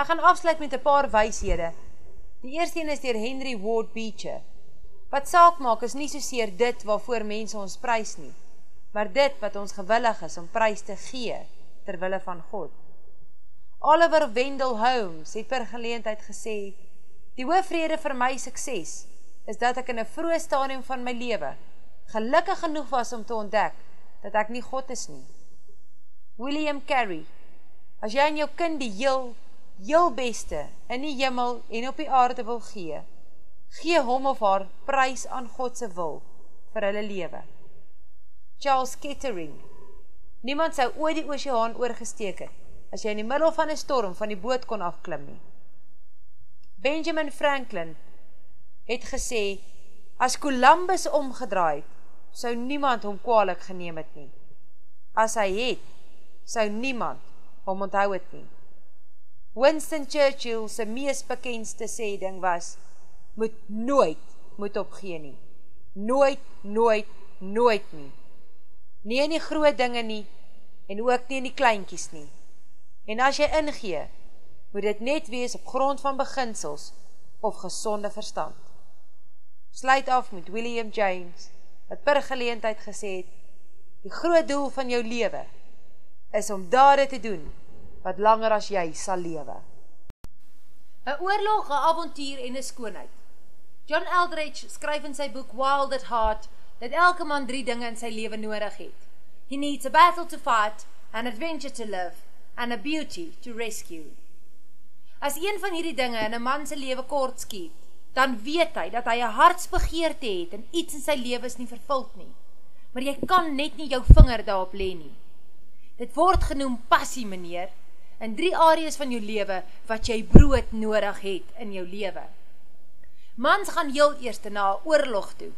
Ek gaan afsluit met 'n paar wyshede. Die eerste een is deur Henry Ward Beecher. Wat saak maak is nie so seer dit waarvoor mense ons prys nie, maar dit wat ons gewillig is om prys te gee ter wille van God. Oliver Wendell Holmes het per geleentheid gesê, die hoofrede vir my sukses is dat ek in 'n vroeë stadium van my lewe gelukkig genoeg was om te ontdek dat ek nie God is nie. William Carey, as jy aan jou kind die heel heel beste in die hemel en op die aarde wil gee, gee hom of haar prys aan God se wil vir hulle lewe. Charles Kettering, niemand sou ooit die oseaan oorgesteek het as jy in die middel van 'n storm van die boot kon afklim nie. Benjamin Franklin het gesê as Columbus omgedraai sou niemand hom kwaadlik geneem het nie. As hy het, sou niemand hom onthou het nie. Winston Churchill se mees bekendste sê ding was moet nooit moet opgee nie. Nooit, nooit, nooit nie. Nie in die groot dinge nie en ook nie in die kleintjies nie. En as jy ingee, moet dit net wees op grond van beginsels of gesonde verstand. Sluit af met William James wat per geleentheid gesê het: "Die groot doel van jou lewe is om dade te doen wat langer as jy sal lewe." 'n Oorlog, 'n avontuur en 'n skoonheid. John Eldridge skryf in sy boek Wild at Heart dat elke man drie dinge in sy lewe nodig het. He needs a battle to fight, an adventure to live, and a beauty to rescue. As een van hierdie dinge in 'n man se lewe kort skiet, dan weet hy dat hy 'n hartsbegeerte het en iets in sy lewe is nie vervuld nie. Maar jy kan net nie jou vinger daarop lê nie. Dit word genoem passie, meneer, in drie areas van jou lewe wat jy brood nodig het in jou lewe. Mans gaan heel eers na oorlog toe.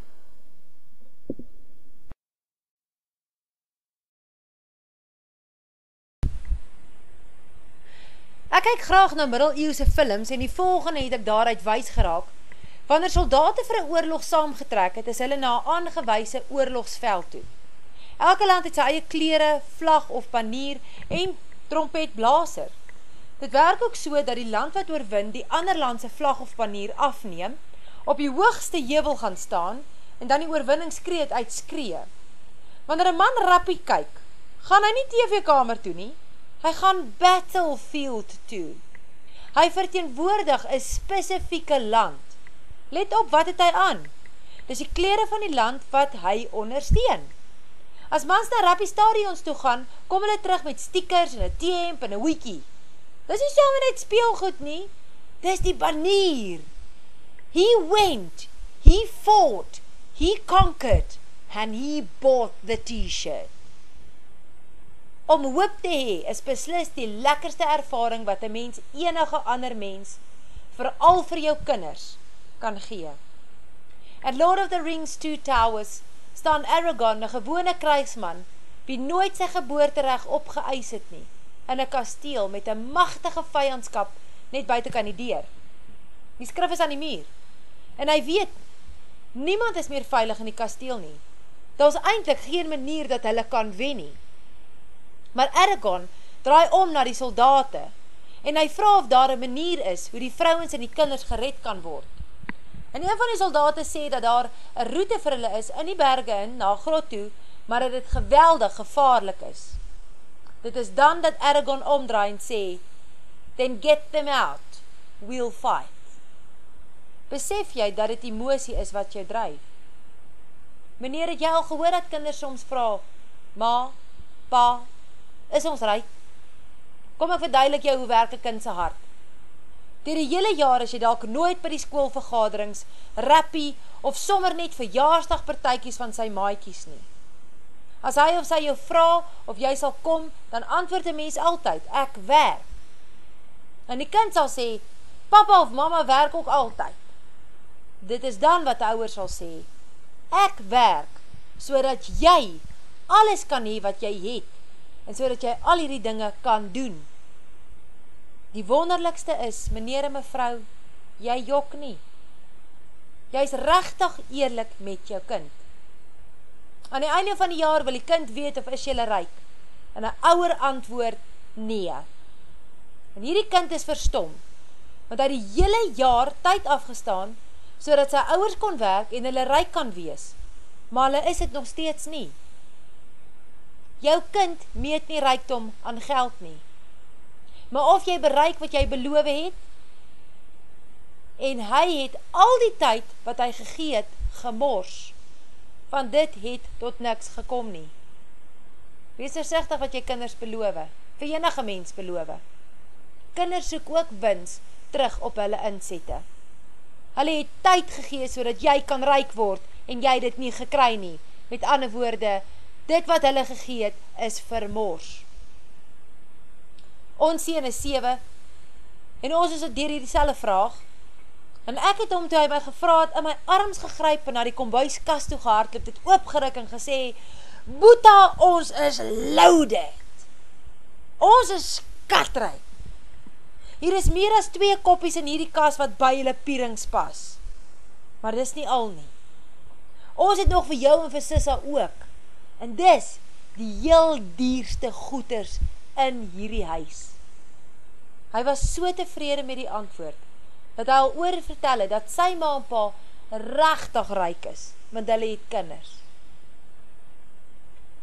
Ek kyk graag na middeleeuse films en die volgende het ek daaruit wys geraak. Wanneer soldate vir 'n oorlog saamgetrek het, is hulle na 'n aangewyse oorlogsveld toe. Elke land het sy eie klere, vlag of banier en trompetblaser. Dit werk ook so dat die land wat oorwin die ander land se vlag of banier afneem, op die hoogste heuwel gaan staan en dan die oorwinningskreet uitskree. Wanneer 'n man rappie kyk, gaan hy nie TV-kamer toe nie. Hy gaan battlefield toe. Hy verteenwoordig 'n spesifieke land. Let op wat het hy aan? Dis die klere van die land wat hy ondersteun. As mans na rugby stadions toe gaan, kom hulle terug met stickers en 'n T-hemp en 'n hoedjie. Dis nie sommer net speelgoed nie. Dis die banier. He went, he fought, he conquered and he bought the T-shirt. Om hoop te hee is beslis die lekkerste ervaring wat een mens enige ander mens, vooral vir jou kinders, kan gee. At Lord of the Rings Two Towers staan Aragorn, een gewone kruisman, wie nooit sy geboorterecht opgeëis het nie, in een kasteel met een machtige vijandskap net buiten kan die deur. Die skrif is aan die muur. En hy weet, niemand is meer veilig in die kasteel nie. Daar is eindelijk geen manier dat hulle kan wen nie. Maar Aragorn draai om na die soldate en hy vraag of daar een manier is hoe die vrouwens en die kinders gered kan word. En een van die soldate sê dat daar een route vir hulle is in die berge in, na grot toe, maar dat dit geweldig gevaarlik is. Dit is dan dat Aragorn omdraai en sê, Then get them out, we'll fight. Besef jy dat dit emosie is wat jou drijf? Meneer, het jy al gehoor dat kinders soms vraag, Ma, Pa, is ons rijk? Kom ek verduidelik jou hoe werk een kindse hart. Dier die hele jaar is jy dalk nooit by die schoolvergaderings, rappie of sommer net verjaarsdagpartijkies van sy maaikies nie. As hy of sy jou vraag of jy sal kom, dan antwoord die mens altyd, ek werk. En die kind sal sê, papa of mama werk ook altyd. Dit is dan wat die ouwer sal sê, ek werk, so dat jy alles kan hee wat jy het, en so dat jy al hierdie dinge kan doen. Die wonderlikste is, meneer en mevrou, jy jok nie. Jy is rechtig eerlik met jou kind. Aan die einde van die jaar wil die kind weet of is jylle reik, en een ouwer antwoord, nee. En hierdie kind is verstom, want hy die hele jaar tyd afgestaan, so dat sy ouwers kon werk en hulle rijk kan wees, maar hulle is het nog steeds nie. Jou kind meet nie rijkdom aan geld nie. Maar of jy bereik wat jy beloof het, en hy het al die tyd wat hy gegeet gemors, van dit het tot niks gekom nie. Wees versichtig wat jy kinders beloof, vir enige mens beloof. Kinders soek ook wins terug op hulle inzette. Hulle het tyd gegees so dat jy kan ryk word en jy dit nie gekry nie. Met ander woorde, dit wat hulle gegeet is vermors. Ons sien is 7 en ons is dier hier die selle vraag en ek het om toe hy my gevraad in my arms gegryp en na die kombuiskast toe gehardloop, dit oopgerik en gesê Boeta, ons is loaded. Ons is skatrijk. Hier is meer as twee koppies in hierdie kas wat by julle pierings pas. Maar dis nie al nie. Ons het nog vir jou en vir Sissa ook. En dis die heel dierste goeders in hierdie huis. Hy was so tevrede met die antwoord, dat hy al oor vertel het, dat sy ma en pa rechtig ryk is, want hulle het kinders.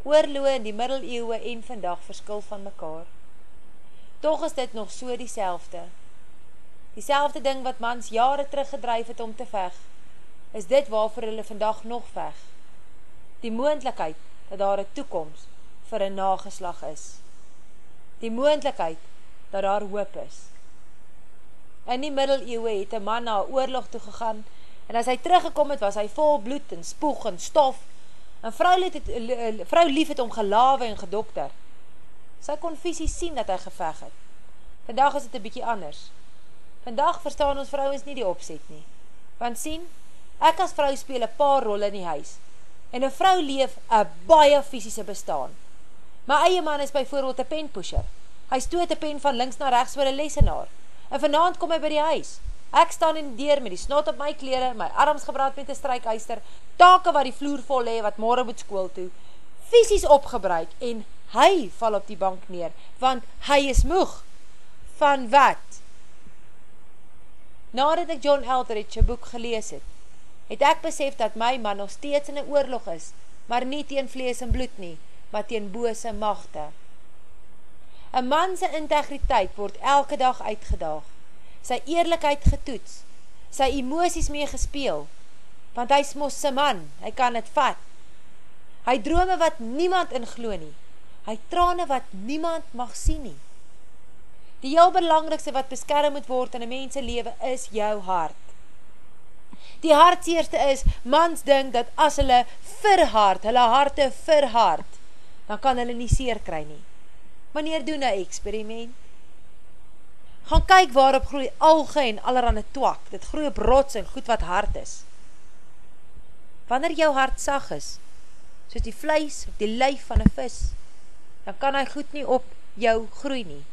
Oorloe in die middeleeuwe en vandag verskil van mekaar. Toch is dit nog so die selfde. Die selfde ding wat mans jare teruggedrijf het om te veg, is dit waarvoor hulle vandag nog veg. Die moendlikheid dat daar een toekomst vir een nageslag is. Die moendlikheid dat daar hoop is. In die middeleeuwe het een man na oorlog toegegaan en as hy teruggekom het was hy vol bloed en spoeg en stof en vrou, het, vrou lief het om gelawe en gedokter. Sy kon fysisk sien dat hy geveg het. Vandag is dit een bykie anders. Vandag verstaan ons vrouwens nie die opzet nie. Want sien, ek as vrou speel een paar rol in die huis. En een vrou leef een baie fysische bestaan. My eie man is bijvoorbeeld een penpusher. Hy stoot een pen van links na rechts vir een lesenaar. En vanavond kom hy by die huis. Ek staan in die deur met die snot op my kleren, my arms gebraad met die strijkuister, take wat die vloer vol hee, wat morgen moet school toe, fysisk opgebruik en hy val op die bank neer, want hy is moeg. Van wat? Nadat ek John Eldridge een boek gelees het, het ek besef dat my man nog steeds in een oorlog is, maar nie teen vlees en bloed nie, maar teen bose machte. Een manse integriteit word elke dag uitgedaag, sy eerlijkheid getoets, sy emoties mee gespeel, want hy is mos sy man, hy kan het vat. Hy drome wat niemand ingloe nie, hy trane wat niemand mag sien nie. Die heel belangrikste wat beskerm moet word in een mense leven is jou hart. Die hartseerste is, mans dink dat as hulle verhard, hulle harte verhard, dan kan hulle nie seer kry nie. Wanneer doen een experiment? Gaan kyk waarop groei alge en allerhande twak, dit groei op rots en goed wat hard is. Wanneer jou hart sag is, soos die vlees of die lyf van een vis, dan kan hy goed nie op jou groei nie,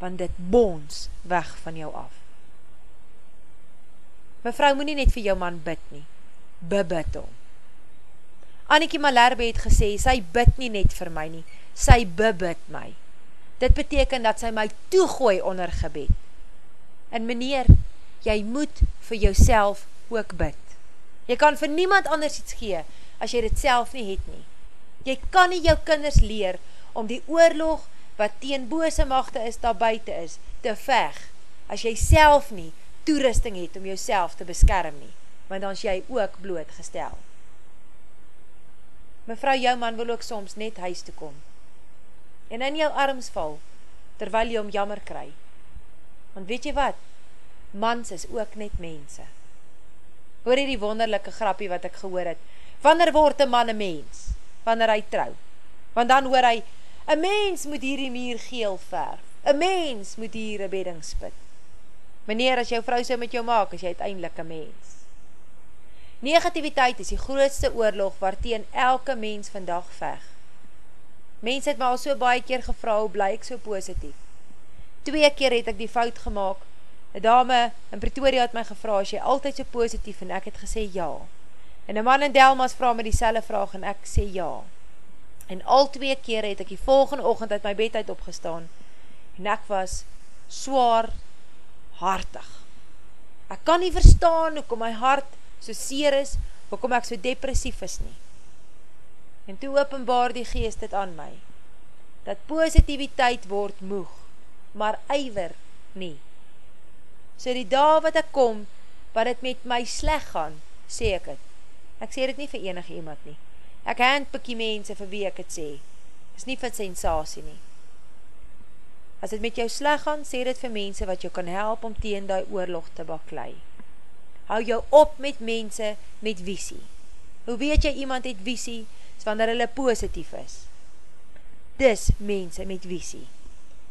want dit bons weg van jou af. Mevrou moet nie net vir jou man bid nie, bebid om. Annikie Malerbe het gesê, sy bid nie net vir my nie, sy bebid my. Dit beteken dat sy my toegooi onder gebed. En meneer, jy moet vir jouself ook bid. Jy kan vir niemand anders iets gee, as jy dit self nie het nie. Jy kan nie jou kinders leer, om die oorlog wat teen bose machte is, daar buiten is, te veg, as jy self nie toerusting het om jouself te beskerm nie, want dan is jy ook blootgestel. Mevrou, jou man wil ook soms net huis te kom, en in jou arms val, terwyl jy om jammer kry. Want weet jy wat? Mans is ook net mense. Hoor hier die wonderlijke grappie wat ek gehoor het. Wanneer word een man een mens? Wanneer hy trouw? Want dan hoor hy, Een mens moet hier die muur geel verf. Een mens moet hier een bedding spit. Meneer, as jou vrou so met jou maak, is jy uiteindelik een mens. Negativiteit is die grootste oorlog waarteen elke mens vandag veg. Mens het my al so baie keer gevra, hoe bly ek so positief? Twee keer het ek die fout gemaakt. Een dame in Pretoria het my gevra, is jy altyd so positief? En ek het gesê ja. En een man in Delmas vraag my die selle vraag en ek sê ja. En al twee keer het ek die volgende ochend uit my bed uit opgestaan en ek was swaar hartig. Ek kan nie verstaan hoekom my hart so seer is, hoekom ek so depressief is nie. En toe openbaar die geest dit aan my, dat positiviteit word moeg, maar eiwer nie. So die dag wat ek kom, wat het met my sleg gaan, sê ek het. Ek sê dit nie vir enige iemand nie. Ek handpikkie mense vir wie ek het sê. Is nie vir sensatie nie. As dit met jou sleg gaan, sê dit vir mense wat jou kan help om teen die oorlog te baklei. Hou jou op met mense met visie. Hoe weet jy iemand het visie? Is wanneer hulle positief is. Dis mense met visie,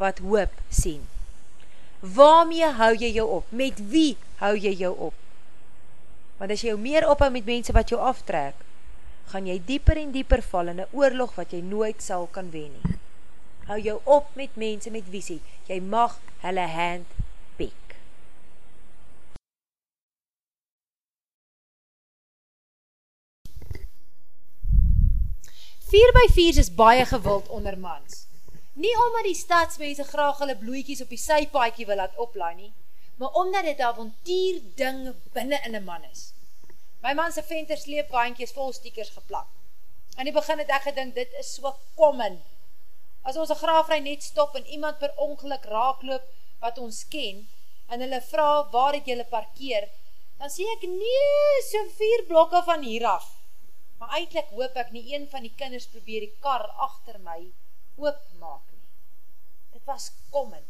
wat hoop sien. Waarmee hou jy jou op? Met wie hou jy jou op? Want as jy jou meer ophou met mense wat jou aftrek, gaan jy dieper en dieper val in een oorlog wat jy nooit sal kan wen nie hou jou op met mense met visie, jy mag hulle hand 4 by 4 is baie gewild onder mans. Nie omdat die stadsmense graag hulle bloeitjies op die sypaadjie wil laat oplaai nie, maar omdat dit 'n avontuur ding binne in 'n man is. My man se venter sleepwaandjies vol stickers geplak. Aan die begin het ek gedink dit is so common as ons een graafrij net stop en iemand per ongeluk raakloop wat ons ken, en hulle vraag waar het julle parkeer, dan sê ek nie so vier blokke van hier af. Maar eindelijk hoop ek nie een van die kinders probeer die kar achter my oopmaak nie. Dit was common.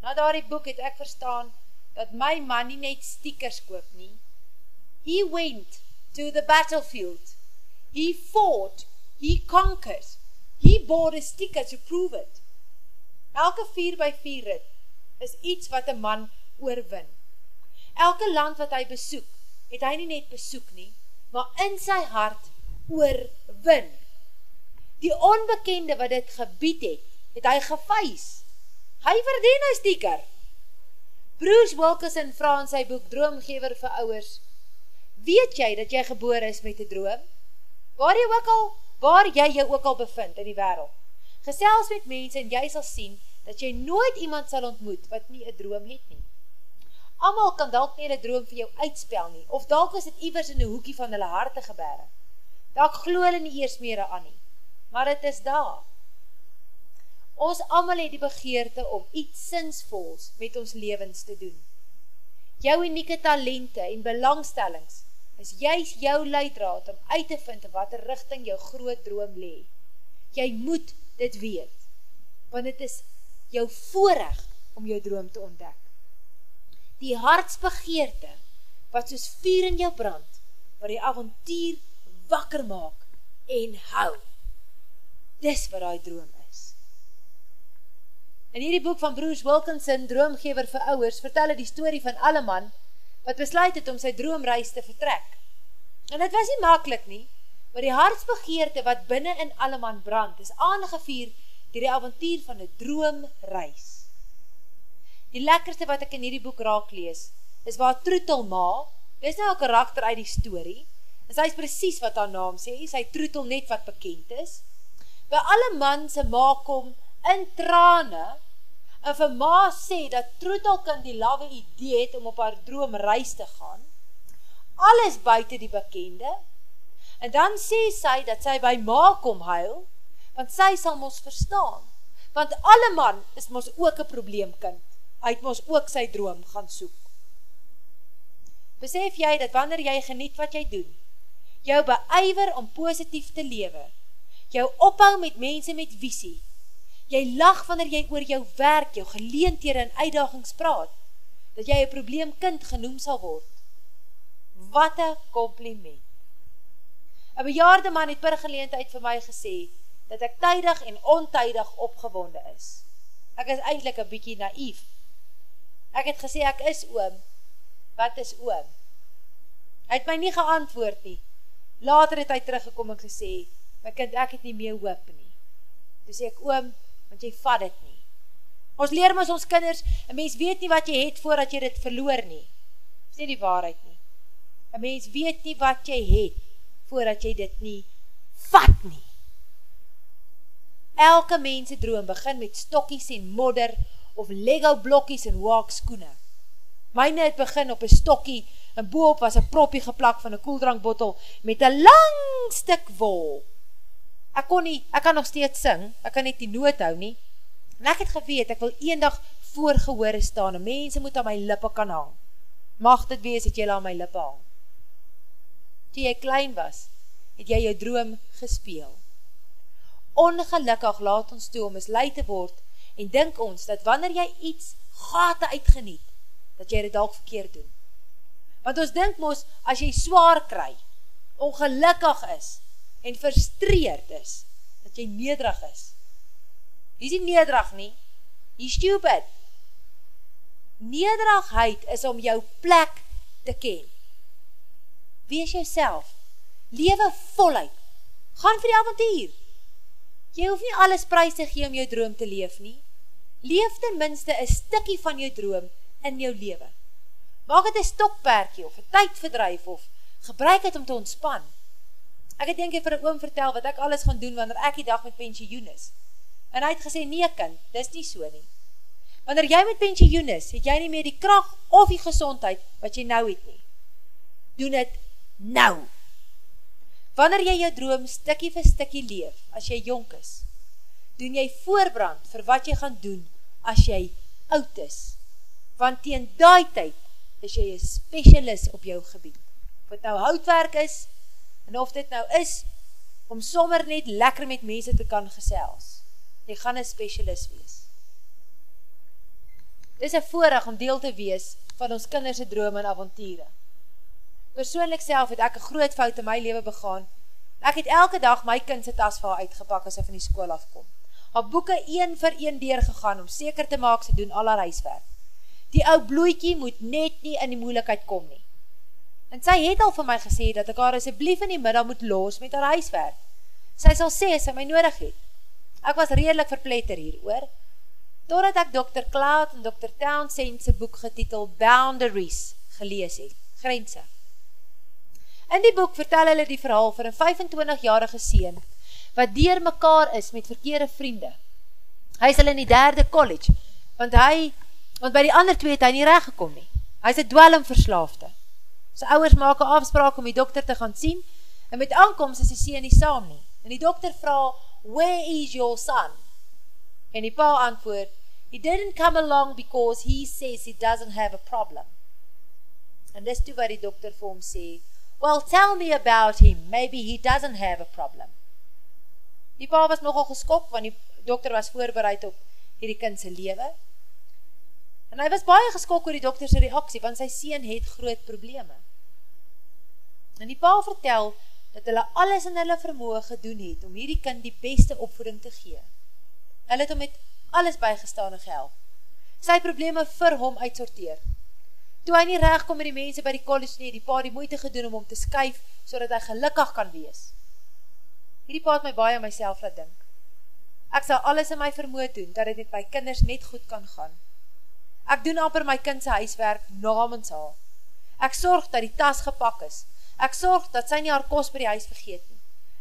Na daar die boek het ek verstaan dat my man nie net stiekers koop nie. He went to the battlefield. He fought. He conquered. He bought a sticker to prove it. Elke 4 by 4 rit is iets wat een man oorwin. Elke land wat hy besoek, het hy nie net besoek nie, maar in sy hart oorwin. Die onbekende wat dit gebied het, het hy gevuis. Hy verdien een sticker. Bruce Wilkinson vraag in sy boek Droomgever vir ouwers, weet jy dat jy geboor is met die droom? Waar jy ook al waar jy jou ook al bevind in die wereld. Gesels met mense en jy sal sien, dat jy nooit iemand sal ontmoet, wat nie een droom het nie. Amal kan dalk nie een droom vir jou uitspel nie, of dalk is het ivers in die hoekie van hulle harte gebere. Dalk glo hulle nie eers meer aan nie, maar het is daar. Ons amal het die begeerte om iets sinsvols met ons levens te doen. Jou unieke talente en belangstellings is juist jou leidraad om uit te vind in wat richting jou groot droom lee. Jy moet dit weet, want het is jou voorrecht om jou droom te ontdek. Die hartsbegeerte, wat soos vier in jou brand, waar die avontuur wakker maak en hou. Dis wat die droom is. In hierdie boek van Bruce Wilkinson, Droomgever vir Ouwers, vertel hy die story van alle man, wat besluit het om sy droomreis te vertrek. En dit was nie makkelijk nie, maar die hartsbegeerte wat binnen in alle man brand, is aangevier dier die avontuur van die droomreis. Die lekkerste wat ek in hierdie boek raak lees, is waar Troetel ma, dis nou een karakter uit die story, en sy is precies wat haar naam sê, sy Troetel net wat bekend is, by alle man sy ma kom in trane, en vir ma sê dat Troetel kan die lawe idee het om op haar droomreis te gaan, alles buiten die bekende, en dan sê sy dat sy by ma kom huil, want sy sal mos verstaan, want alle man is mos ook een probleemkind, hy het mos ook sy droom gaan soek. Besef jy dat wanneer jy geniet wat jy doen, jou beijver om positief te lewe, jou ophou met mense met visie, jy lach wanneer jy oor jou werk, jou geleenthere en uitdagings praat, dat jy een probleemkind genoem sal word. Wat een compliment. Een bejaarde man het per geleentheid vir my gesê, dat ek tydig en ontydig opgewonde is. Ek is eindelijk een bykie naïef. Ek het gesê, ek is oom. Wat is oom? Hy het my nie geantwoord nie. Later het hy teruggekom en gesê, my kind, ek het nie meer hoop nie. Toe sê ek, oom, want jy vat het nie. Ons leer ons ons kinders, een mens weet nie wat jy het voordat jy dit verloor nie. Dis nie die waarheid nie. Een mens weet nie wat jy het voordat jy dit nie vat nie. Elke mense droom begin met stokkies en modder of Lego blokkies en waak skoene. Myne het begin op 'n stokkie en boop was 'n proppie geplak van 'n koeldrankbottel met 'n lang stuk wol. Ek kon nie, ek kan nog steeds sing, ek kan net die noot hou nie. En ek het geweet ek wil eendag voor gehore staan en mense moet aan my lippe kan hang. Mag dit wees dat jy aan my lippe hang. Toe jy klein was, het jy jou droom gespeel. Ongelukkig laat ons toe om mislei te word en dink ons dat wanneer jy iets gate uitgeniet, dat jy dit dalk verkeerd doen. Want ons dink mos as jy swaar kry, ongelukkig is en frustreerd is, dat jy nederig is. Jy is nie nederig nie, jy stupid. Nederigheid is om jou plek te ken. Wees jouself, lewe voluit, gaan vir die avontuur. Jy hoef nie alles prijs te gee om jou droom te leef nie. Leef ten minste een stikkie van jou droom in jou lewe. Maak het een stokperkie of een tydverdrijf of gebruik het om te ontspan. Ek het denk jy vir een oom vertel wat ek alles gaan doen wanneer ek die dag met pensioen is. En hy het gesê, nee kind, dis nie so nie. Wanneer jy met pensioen is, het jy nie meer die kracht of die gezondheid wat jy nou het nie. Doen het nou. Wanneer jy jou droom stikkie vir stikkie leef, as jy jonk is, doen jy voorbrand vir wat jy gaan doen as jy oud is want teen daai tyd is jy een specialist op jou gebied. Of het nou houtwerk is, en of dit nou is, om sommer net lekker met mense te kan gesels. Jy gaan een specialist wees. Dit is een voorrecht om deel te wees van ons kinderse drome en avontiere. Persoonlik self het ek een groot fout in my leven begaan. Ek het elke dag my kindse tas vir haar uitgepak as sy van die school afkom. Haar boeken een vir een deurgegaan om seker te maak sy doen al haar huiswerk die ou bloeitjie moet net nie in die moeilikheid kom nie. En sy het al vir my gesê, dat ek haar asjeblief in die middag moet los met haar huiswerk. Sy sal sê, sy my nodig het. Ek was redelijk verpletter hier, oor. Totdat ek Dr. Cloud en Dr. Townsend sy boek getitel Boundaries gelees het, Grense. In die boek vertel hulle die verhaal vir een 25-jarige seen, wat dier mekaar is met verkeerde vriende. Hy is al in die derde college, want hy want by die ander twee het hy nie recht gekom nie. Hy is een dwellingverslaafde. Sy ouwers maak een afspraak om die dokter te gaan sien, en met aankomst is die sien nie saam nie. En die dokter vraag, where is your son? En die pa antwoord, he didn't come along because he says he doesn't have a problem. En dis toe wat die dokter vir hom sê, well, tell me about him, maybe he doesn't have a problem. Die pa was nogal geskok, want die dokter was voorbereid op hierdie kindse lewe, En hy was baie geskok oor die dokterse reaksie, want sy sien het groot probleme. En die pa vertel, dat hulle alles in hulle vermoe gedoen het, om hierdie kind die beste opvoeding te gee. Hulle het om met alles bygestane gehelp. Sy probleme vir hom uitsorteer. Toe hy nie recht kom met die mense by die college nie, die pa die moeite gedoen om hom te skuif, so dat hy gelukkig kan wees. Hierdie pa het my baie myself laat dink. Ek sal alles in my vermoe doen, dat het met my kinders net goed kan gaan. Ek doen amper my kindse huiswerk namens haar. Ek sorg dat die tas gepak is. Ek sorg dat sy nie haar kos by die huis vergeet nie.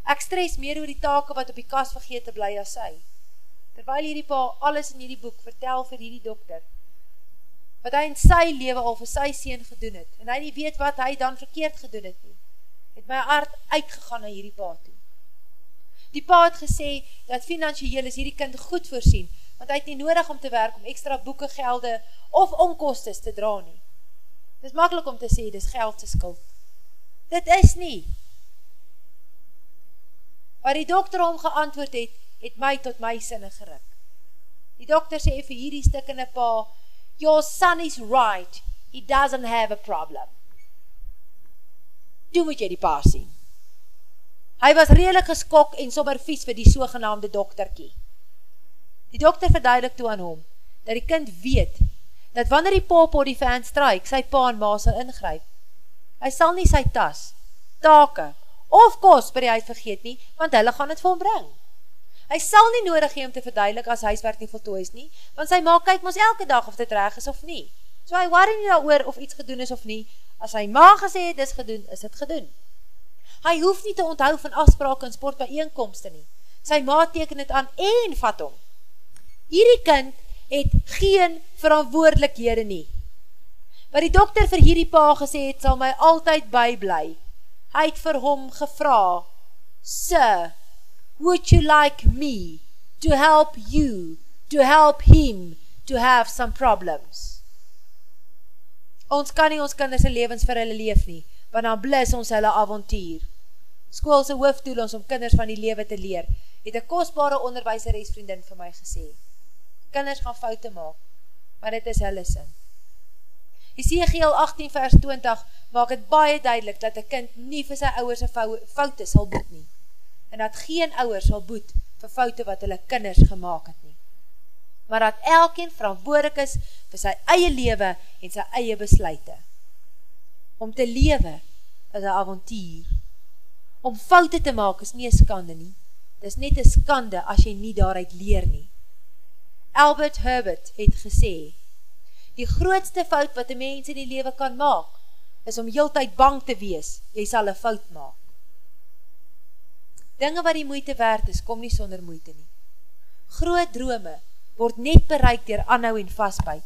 Ek stres meer oor die take wat op die kas vergeet te bly as sy. Terwyl hierdie pa alles in hierdie boek vertel vir hierdie dokter, wat hy in sy leven al vir sy sien gedoen het, en hy nie weet wat hy dan verkeerd gedoen het nie, het my hart uitgegaan na hierdie pa toe. Die pa het gesê, dat financieel is hierdie kind goed voorsien, want hy het nie nodig om te werk om extra boeken gelde of onkostes te dra nie. Dit is makkelijk om te sê, dit is geld te skuld. Dit is nie. Waar die dokter om geantwoord het, het my tot my sinne geruk. Die dokter sê vir hierdie stikkende pa, your son is right, he doesn't have a problem. Toe moet jy die pa sien. Hy was redelijk geskok en sommer vies vir die sogenaamde dokterkie. Die dokter verduidelik toe aan hom, dat die kind weet, dat wanneer die op die fan strike, sy pa en ma sal ingryp. Hy sal nie sy tas, take, of kos by die huis vergeet nie, want hulle gaan het vir hom bring. Hy sal nie nodig hee om te verduidelik as huiswerk nie voltoois nie, want sy ma kyk ons elke dag of dit reg is of nie. So hy worry nie daar of iets gedoen is of nie, as hy ma gesê het is gedoen, is het gedoen. Hy hoef nie te onthou van afspraak en sport by eenkomste nie. Sy ma teken het aan en vat hom. Hierdie kind het geen verantwoordelikhede nie. Wat die dokter vir hierdie pa gesê het, sal my altyd bybly. Hy het vir hom gevra, Sir, would you like me to help you, to help him, to have some problems? Ons kan nie ons kinderse levens vir hulle leef nie, want dan blis ons hulle avontuur. Skoolse hoofdoel ons om kinders van die lewe te leer, het een kostbare onderwijseresvriendin vir my gesê. Kinders gaan foute maak, maar dit is hulle sin. Ezekiel 18 vers 20 maak het baie duidelik dat een kind nie vir sy ouwerse foute sal boet nie. En dat geen ouwer sal boet vir foute wat hulle kinders gemaakt het nie. Maar dat elkeen verantwoordelik is vir sy eie lewe en sy eie besluite. Om te lewe is een avontuur. Om foute te maak is nie een skande nie. Dit is net een skande as jy nie daaruit leer nie. Albert Herbert het gesê, die grootste fout wat een mens in die leven kan maak, is om heel tyd bang te wees, jy sal een fout maak. Dinge wat die moeite waard is, kom nie sonder moeite nie. Groot drome word net bereik dier anhou en vastbuit.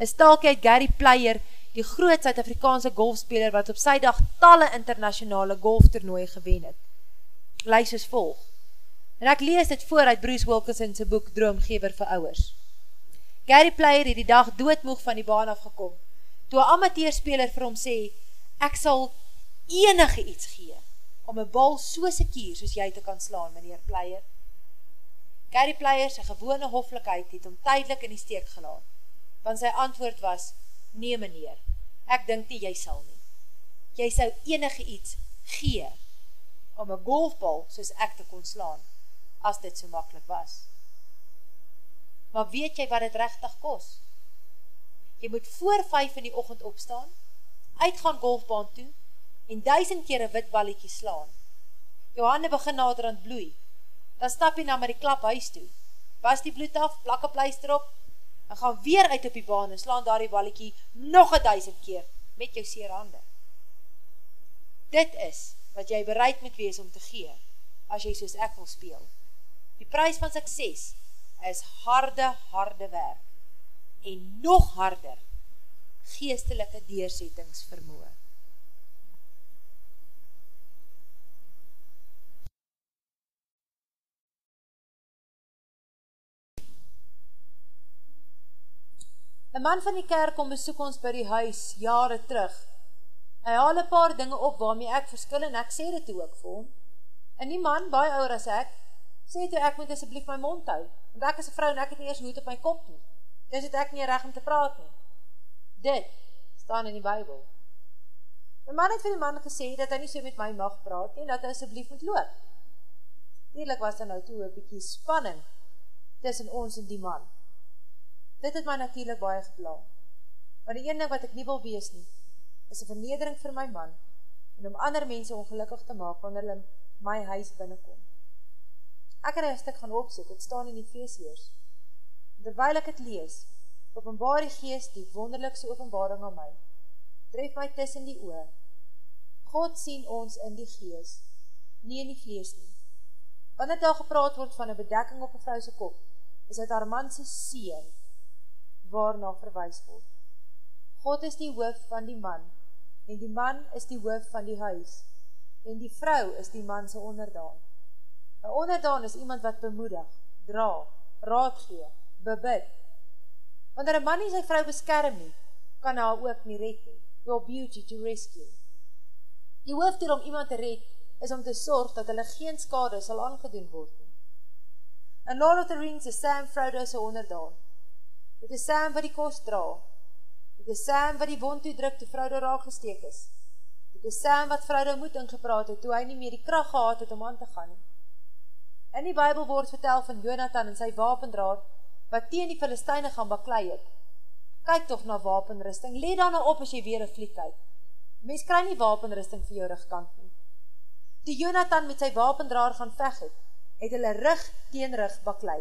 Een stalkie uit Gary Player, die groot Zuid-Afrikaanse golfspeler wat op sy dag talle internationale golftoernooi gewen het. Lys is volg. En ek lees dit voor uit Bruce Wilkinson sy boek Droomgever vir Ouwers. Gary Player het die dag doodmoeg van die baan afgekom, toe een amateurspeler vir hom sê, ek sal enige iets gee, om een bal so sekier soos jy te kan slaan, meneer Player. Gary Player sy gewone hoflikheid het om tydelik in die steek gelaat, want sy antwoord was, nee meneer, ek dink nie jy sal nie. Jy sal enige iets gee, om een golfbal soos ek te kon slaan, as dit so makkelijk was maar weet jy wat het rechtig kos? Jy moet voor vijf in die ochend opstaan, uitgaan golfbaan toe, en duisend keer een wit balletje slaan. Jou hande begin nader aan bloei, dan stap jy na maar die klap huis toe, pas die bloed af, plak een pleister op, en gaan weer uit op die baan en slaan daar die balletje nog een duisend keer, met jou seer hande. Dit is wat jy bereid moet wees om te gee, as jy soos ek wil speel. Die prijs van sukses is harde, harde werk en nog harder geestelike deersettingsvermoe. Een man van die kerk kom besoek ons by die huis jare terug. Hy haal een paar dinge op waarmee ek verskil en ek sê dit ook vir hom. En die man, baie ouder as ek, sê toe ek moet asjeblief my mond hou, want ek is een vrou en ek het nie eers hoed op my kop nie. Dis het ek nie recht om te praat nie. Dit staan in die Bijbel. My man het vir die man gesê dat hy nie so met my mag praat nie, dat hy asjeblief moet loop. Eerlijk was daar nou toe een bykie spanning tussen ons en die man. Dit het my natuurlijk baie gepla. Maar die ene wat ek nie wil wees nie, is een vernedering vir my man en om ander mense ongelukkig te maak wanneer hulle my huis binnenkom. Ek het een stuk gaan opzoek, het staan in die feestheers. Terwijl ek het lees, openbaar die geest die wonderlikse openbaring aan my, tref my tussen die oor. God sien ons in die geest, nie in die vlees nie. Wanneer daar gepraat word van een bedekking op een vrouwse kop, is het haar manse seen, waarna verwijs word. God is die hoof van die man, en die man is die hoof van die huis, en die vrou is die manse onderdaan. Een onderdaan is iemand wat bemoedig, dra, raad gee, bebid. Wanneer een man nie sy vrou beskerm nie, kan hy ook nie red nie. Your beauty to rescue. Die hoofddoel om iemand te red, is om te sorg dat hulle geen skade sal aangedoen word nie. In Lord of the Rings is Sam Frodo sy onderdaan. Dit is Sam wat die kost dra. Dit is Sam wat die wond toedruk toe Frodo raak gesteek is. Dit is Sam wat Frodo moed ingepraat het toe hy nie meer die kracht gehad het om aan te gaan. In die Bijbel word vertel van Jonathan en sy wapendraad, wat teen die Filisteine gaan baklei het. Kyk toch na wapenrusting, leed dan nou op as jy weer een vliek kyk. Mens kry nie wapenrusting vir jou rugkant nie. Die Jonathan met sy wapendraad gaan veg het, het hulle rug teen rug baklei.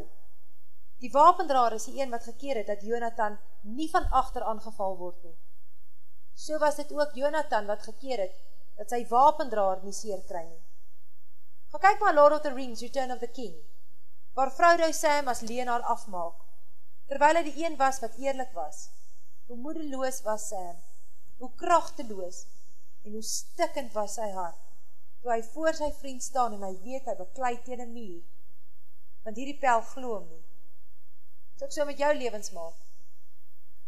Die wapendraad is die een wat gekeer het, dat Jonathan nie van achter aangeval word nie. So was dit ook Jonathan wat gekeer het, dat sy wapendraad nie seer kry nie. Ga kyk maar Lord of the Rings, Return of the King, waar Frodo Sam as leenaar afmaak. terwyl hy die een was wat eerlik was. Hoe moedeloos was Sam, hoe kragteloos en hoe stikkend was sy hart. Toe hy voor sy vriend staan en hy weet hy beklei teen 'n muur. Want hierdie pel glo hom nie. Dis ook so met jou lewensmaat.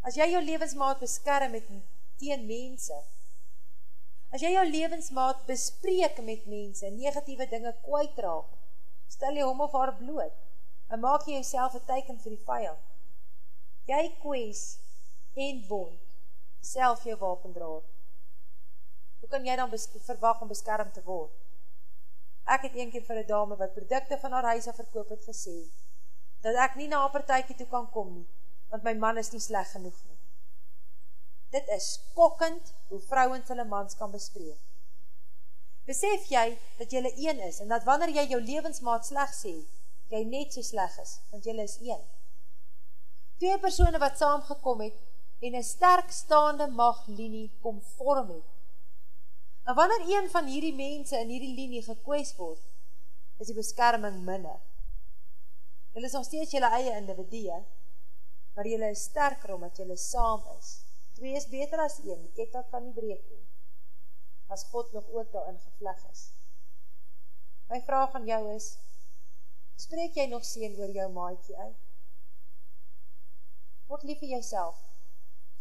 As jy jou lewensmaat beskerm met teen mense, as jy jou lewensmaat bespreek met mense, negatiewe dinge kwytraak, stel jy hom of haar bloot en maak jy jouself 'n teken vir die vyand. Jy kwes en wond self jou wapendraer. Hoe kan jy dan verwag om beskerm te word? Ek het eendag vir 'n dame wat produkte van haar huis af verkoop het gesê dat ek nie na 'n partytjie toe kan kom nie, want my man is nie sleg genoeg nie. Dit is skokkend hoe vrouens hulle mans kan bespreek. Besef jy dat jy een is en dat wanneer jy jou lewensmaat sleg sê, jy net so sleg is, want jy is een. Twee persone wat saamgekom het en 'n sterk staande maglinie kom vorm het. En wanneer een van hierdie mense in hierdie linie gekwes word, is die beskerming minder. Hulle is nog steeds julle eie individue, maar julle is sterker omdat julle saam is. Twee is beter as een, die ketting kan nie breek nie. As God nog ook daarin gevleg is. My vraag aan jou is: Spreek jy nog seën oor jou maatjie uit? Word lief vir jouself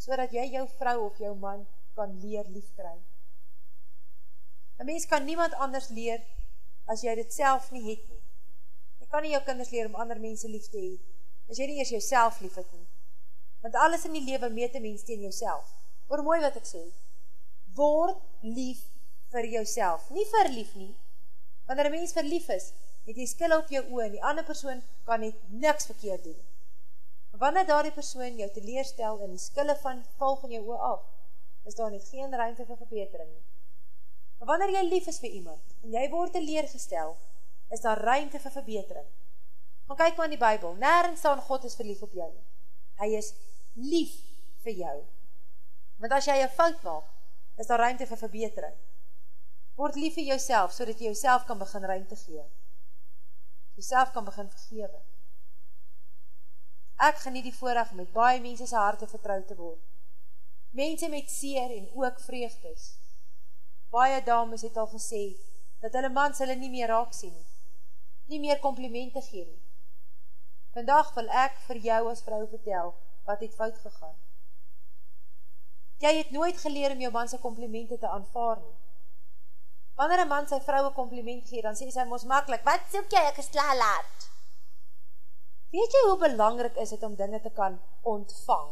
sodat jy jou vrou of jou man kan leer liefkry. 'n Mens kan niemand anders leer as jy dit self nie het nie. Kan nie jou kinders leer om ander mense lief te hê as jy nie eers jouself liefhet nie. Want alles in die lewe meet 'n mens teen jouself. Hoor mooi wat ek sê. Word lief vir jouself, nie verlief nie. Wanneer 'n mens verlief is, het jy skille op jou oë en die ander persoon kan net niks verkeerd doen. Wanneer daardie persoon jou teleurstel en skille van val van jou oë af, is daar net geen ruimte vir verbetering nie. Maar wanneer jy lief is vir iemand en jy word teleurgestel, is daar ruimte vir verbetering. Gaan kyk maar in die Bybel. Nêrens staan God is verlief op jou nie. Hy is lief vir jou. Want as jy 'n fout maak, is daar ruimte vir verbetering. Word lief vir jouself sodat jy jouself kan begin ruimte gee. Jouself kan begin vergewe. Ek geniet die voorreg om met baie mense se harte vertrou te word. Mense met seer en ook vreugdes. Baie dames het al gesê dat hulle mans hulle nie meer raak sien nie. Nie meer komplimente gee nie. Vandag wil ek vir jou as vrou vertel wat het fout gegaan. Jy het nooit geleer om jou man se komplimente te aanvaar nie. Wanneer 'n man sy vrou 'n kompliment gee, dan sê sy mos maklik: "Wat soek jy? Ek is klaar laat." Weet jy hoe belangrik is dit om dinge te kan ontvang?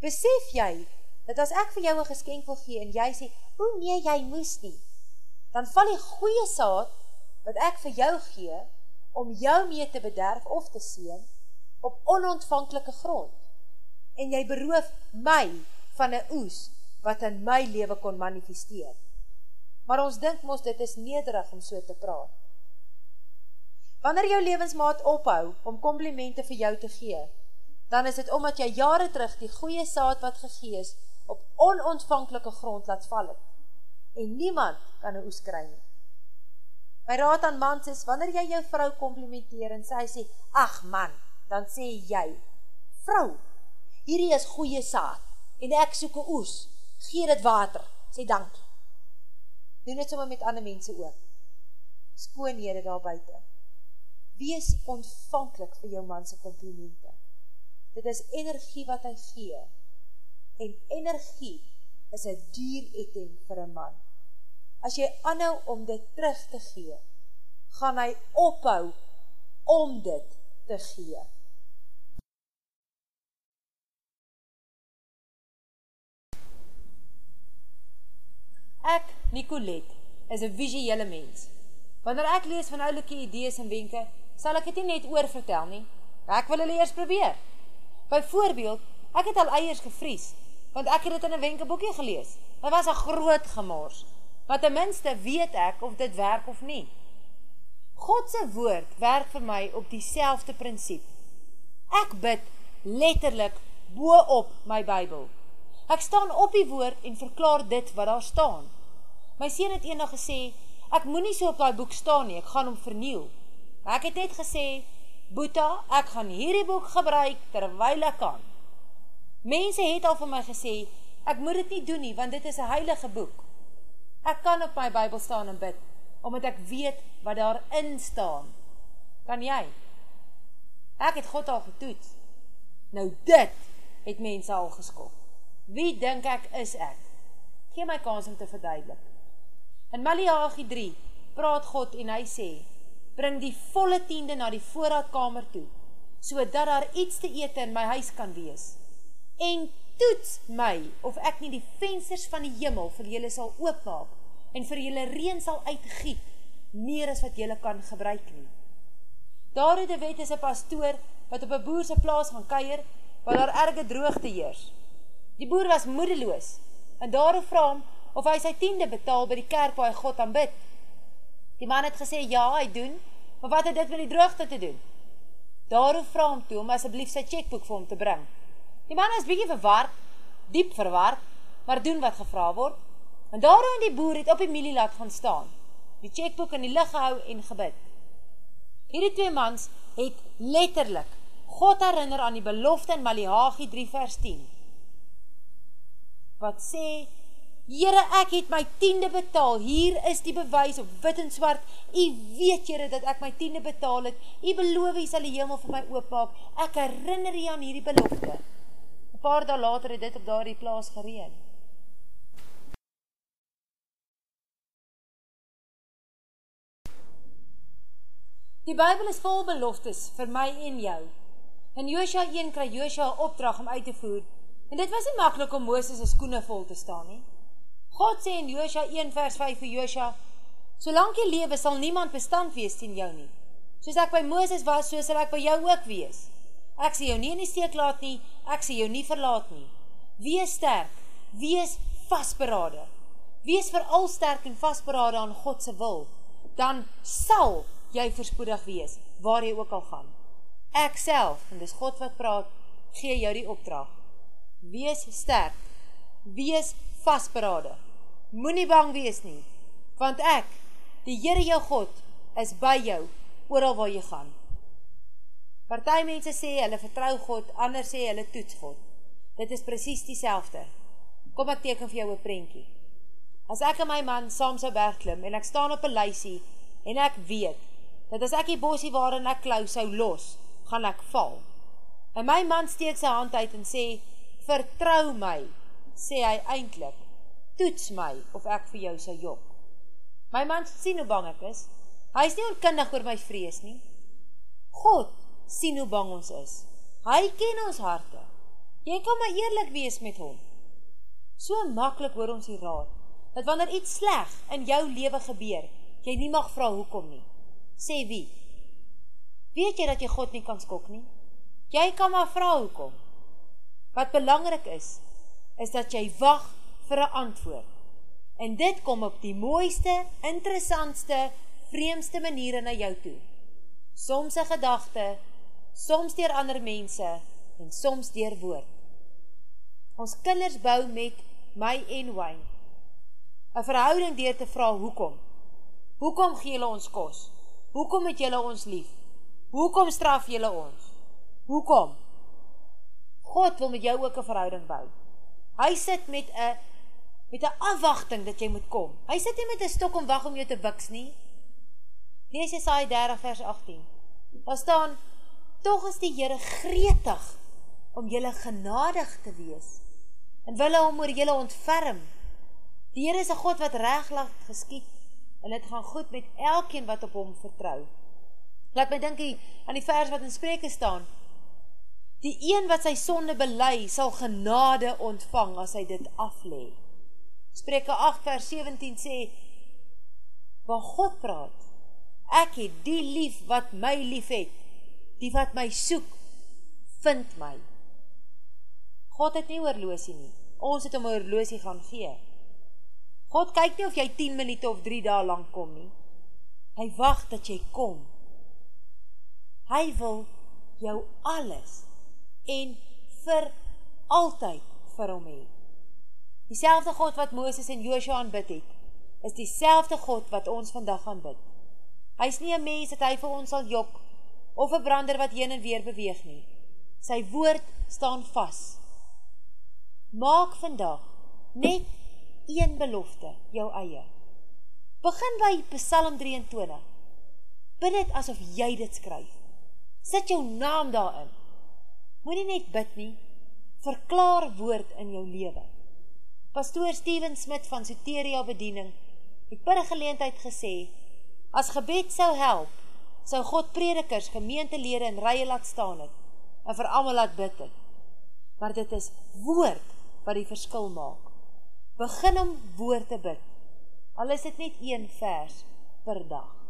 Besef jy dat as ek vir jou 'n geskenk wil gee en jy sê, "O nee, jy moes nie." Dan val die goeie saad wat ek vir jou gee om jou mee te bederf of te seën op onontvanklike grond. En jy beroof my van 'n oes wat in my lewe kon manifesteer. Maar ons dink mos dit is nederig om so te praat. Wanneer jou lewensmaat ophou om komplimente vir jou te gee, dan is dit omdat jy jare terug die goeie saad wat gegee is op onontvanklike grond laat val het. En niemand kan 'n oes kry nie. My raad aan mans is wanneer jy jou vrou komplimenteer en sy sê: "Ag man," dan sê jy: "Vrou, hierdie is goeie saad en ek soek 'n oes. Gee dit water." Sê dankie. Doen dit sommer met ander mense ook. Skoonhede daar buite. Wees ontvanklik vir jou man se komplimente. Dit is energie wat hy gee. En energie is 'n duur item vir 'n man. As jy aanhou om dit terug te gee, gaan hy ophou om dit te gee. Ek, Nicolet, is 'n visuele mens. Wanneer ek lees van oulike idees en wenke, sal ek dit nie net oor vertel nie. Ek wil hulle eers probeer. Byvoorbeeld, ek het al eiers gevries, want ek het dit in 'n wenkeboekie gelees. Dit was 'n groot gemors. Maar ten minste weet ek of dit werk of nie. God se woord werk vir my op dieselfde prinsip. Ek bid letterlik bo op my Bybel. Ek staan op die woord en verklaar dit wat daar staan. My seun het eendag gesê, ek moenie so op daai boek staan nie, ek gaan hom verniel. Maar ek het net gesê, Boeta, ek gaan hierdie boek gebruik terwyl ek kan. Mense het al vir my gesê, ek moet dit nie doen nie, want dit is 'n heilige boek. Ek kan op my Bybel staan en bid, omdat ek weet wat daarin staan. Kan jy? Ek het God al getoets. Nou dit het mense al geskok. Wie dink ek is ek? Gee my kans om te verduidelik. In Maleagi 3 praat God en hy sê: "Bring die volle tiende na die voorraadkamer toe, sodat daar iets te eet in my huis kan wees. En toets my of ek nie die vensters van die hemel vir julle sal oopmaak en vir julle reën sal uitgiet meer as wat julle kan gebruik nie." Daar het 'n wet is 'n pastoor wat op 'n boer se plaas gaan kuier waar daar erge droogte heers. Die boer was moedeloos en daarop vra hom of hy sy tiende betaal by die kerk waar hy God aanbid. Die man het gesê ja, hy doen, maar wat het dit met die droogte te doen? Daarop vra hom toe om asseblief sy chequeboek vir hom te bring. Die man is bietjie verward, diep verward, maar doen wat gevra word. En daarom die boer het op die mielielat gaan staan, die chequeboek in die lug gehou en gebid. Hierdie twee mans het letterlik God herinner aan die belofte in Maleagi 3 vers 10. Wat sê, Here, ek het my tiende betaal, hier is die bewys op wit en zwart, u weet Here dat ek my tiende betaal het, u beloof u sal die hemel vir my oopmaak, ek herinner u aan hierdie belofte. Paar daal later het dit op daar die plaas gereen. Die Bijbel is vol beloftes vir my en jou. In Joosja 1 kry Joosja opdrag om uit te voer, en dit was nie makkelijk om Mooses' skoene vol te staan nie. God sê in Joosja 1 vers 5 vir Joosja, Solank jy lewe sal niemand bestand wees teen jou nie. Soos ek by Mooses was, so sal ek by jou ook wees. Ek sê jou nie in die steek laat nie, ek sê jou nie verlaat nie. Wees sterk, wees vastberade. Wees vooral sterk en vastberade aan Godse wil. Dan sal jy verspoedig wees, waar jy ook al gaan. Ek self, en dis God wat praat, gee jou die opdrag. Wees sterk, wees vastberade. Moe nie bang wees nie, want ek, die Heere jou God, is by jou, ooral waar jy gaan. Partij mense sê, hulle vertrouw God, ander sê, hulle toets God. Dit is precies die selfde. Kom ek teken vir jou een prentjie. As ek en my man saam sou bergklim, en ek staan op een lysie, en ek weet, dat as ek die bosie waarin ek klauw sou los, gaan ek val. En my man steek sy hand uit en sê, vertrou my, sê hy eindelijk, toets my of ek vir jou sal jok. My man sien hoe bang ek is, hy is nie onkundig oor my vrees nie. God sien hoe bang ons is. Hy ken ons harte. Jy kan maar eerlik wees met hom. So makkelijk hoor ons die raad, dat wanneer iets sleg in jou leven gebeur, jy nie mag vraag hoekom nie sê wie? Weet jy dat jy God nie kan skok nie? Jy kan maar vraag hoekom. Wat belangrik is, is dat jy wacht vir een antwoord. En dit kom op die mooiste, interessantste, vreemdste maniere na jou toe. Soms een gedachte, soms dier ander mense, en soms dier woord. Ons kinders bou met my en wijn. Een verhouding dier te vraag hoekom. Hoekom gee hulle ons kos? Hoekom het julle ons lief? Hoekom straf julle ons? Hoekom? God wil met jou ook een verhouding bou. Hy sit met een met een afwachting dat jy moet kom. Hy sit nie met een stok om wacht om jou te wiks nie. Lees Jesaja 30 vers 18. Daar staan, toch is die Heere gretig om julle genadig te wees en wil om oor julle ontferm. Die Heere is een God wat rechtlag geskiet en het gaan goed met elkeen wat op hom vertrouw. Laat my denk aan die vers wat in spreke staan, die een wat sy sonde belei, sal genade ontvang as hy dit aflee. Spreke 8 vers 17 sê, waar God praat, ek het die lief wat my lief het, die wat my soek, vind my. God het nie oorloosie nie, ons het om oorloosie gaan gee. God kyk nie of jy 10 minuut of 3 dae lang kom nie. Hy wacht dat jy kom. Hy wil jou alles en vir altyd vir hom hee. Die selfde God wat Mooses en Joshua aanbid het, is die selfde God wat ons vandag aanbid. Hy is nie een mens dat hy vir ons sal jok, of 'n brander wat heen en weer beweeg nie. Sy woord staan vas. Maak vandag net een belofte, jou eie. Begin by Psalm 23. Bid dit asof jy dit skryf. Sit jou naam daarin. Moenie net bid nie, verklaar woord in jou lewe. Pastoor Steven Smit van Soteria Bediening het 'n geleentheid gesê: As gebed sou help, sou God predikers, gemeentelede in rye laat staan het en vir almal laat bid het. Maar dit is woord wat die verskil maak. Begin om woord te bid. Al is dit net een vers per dag.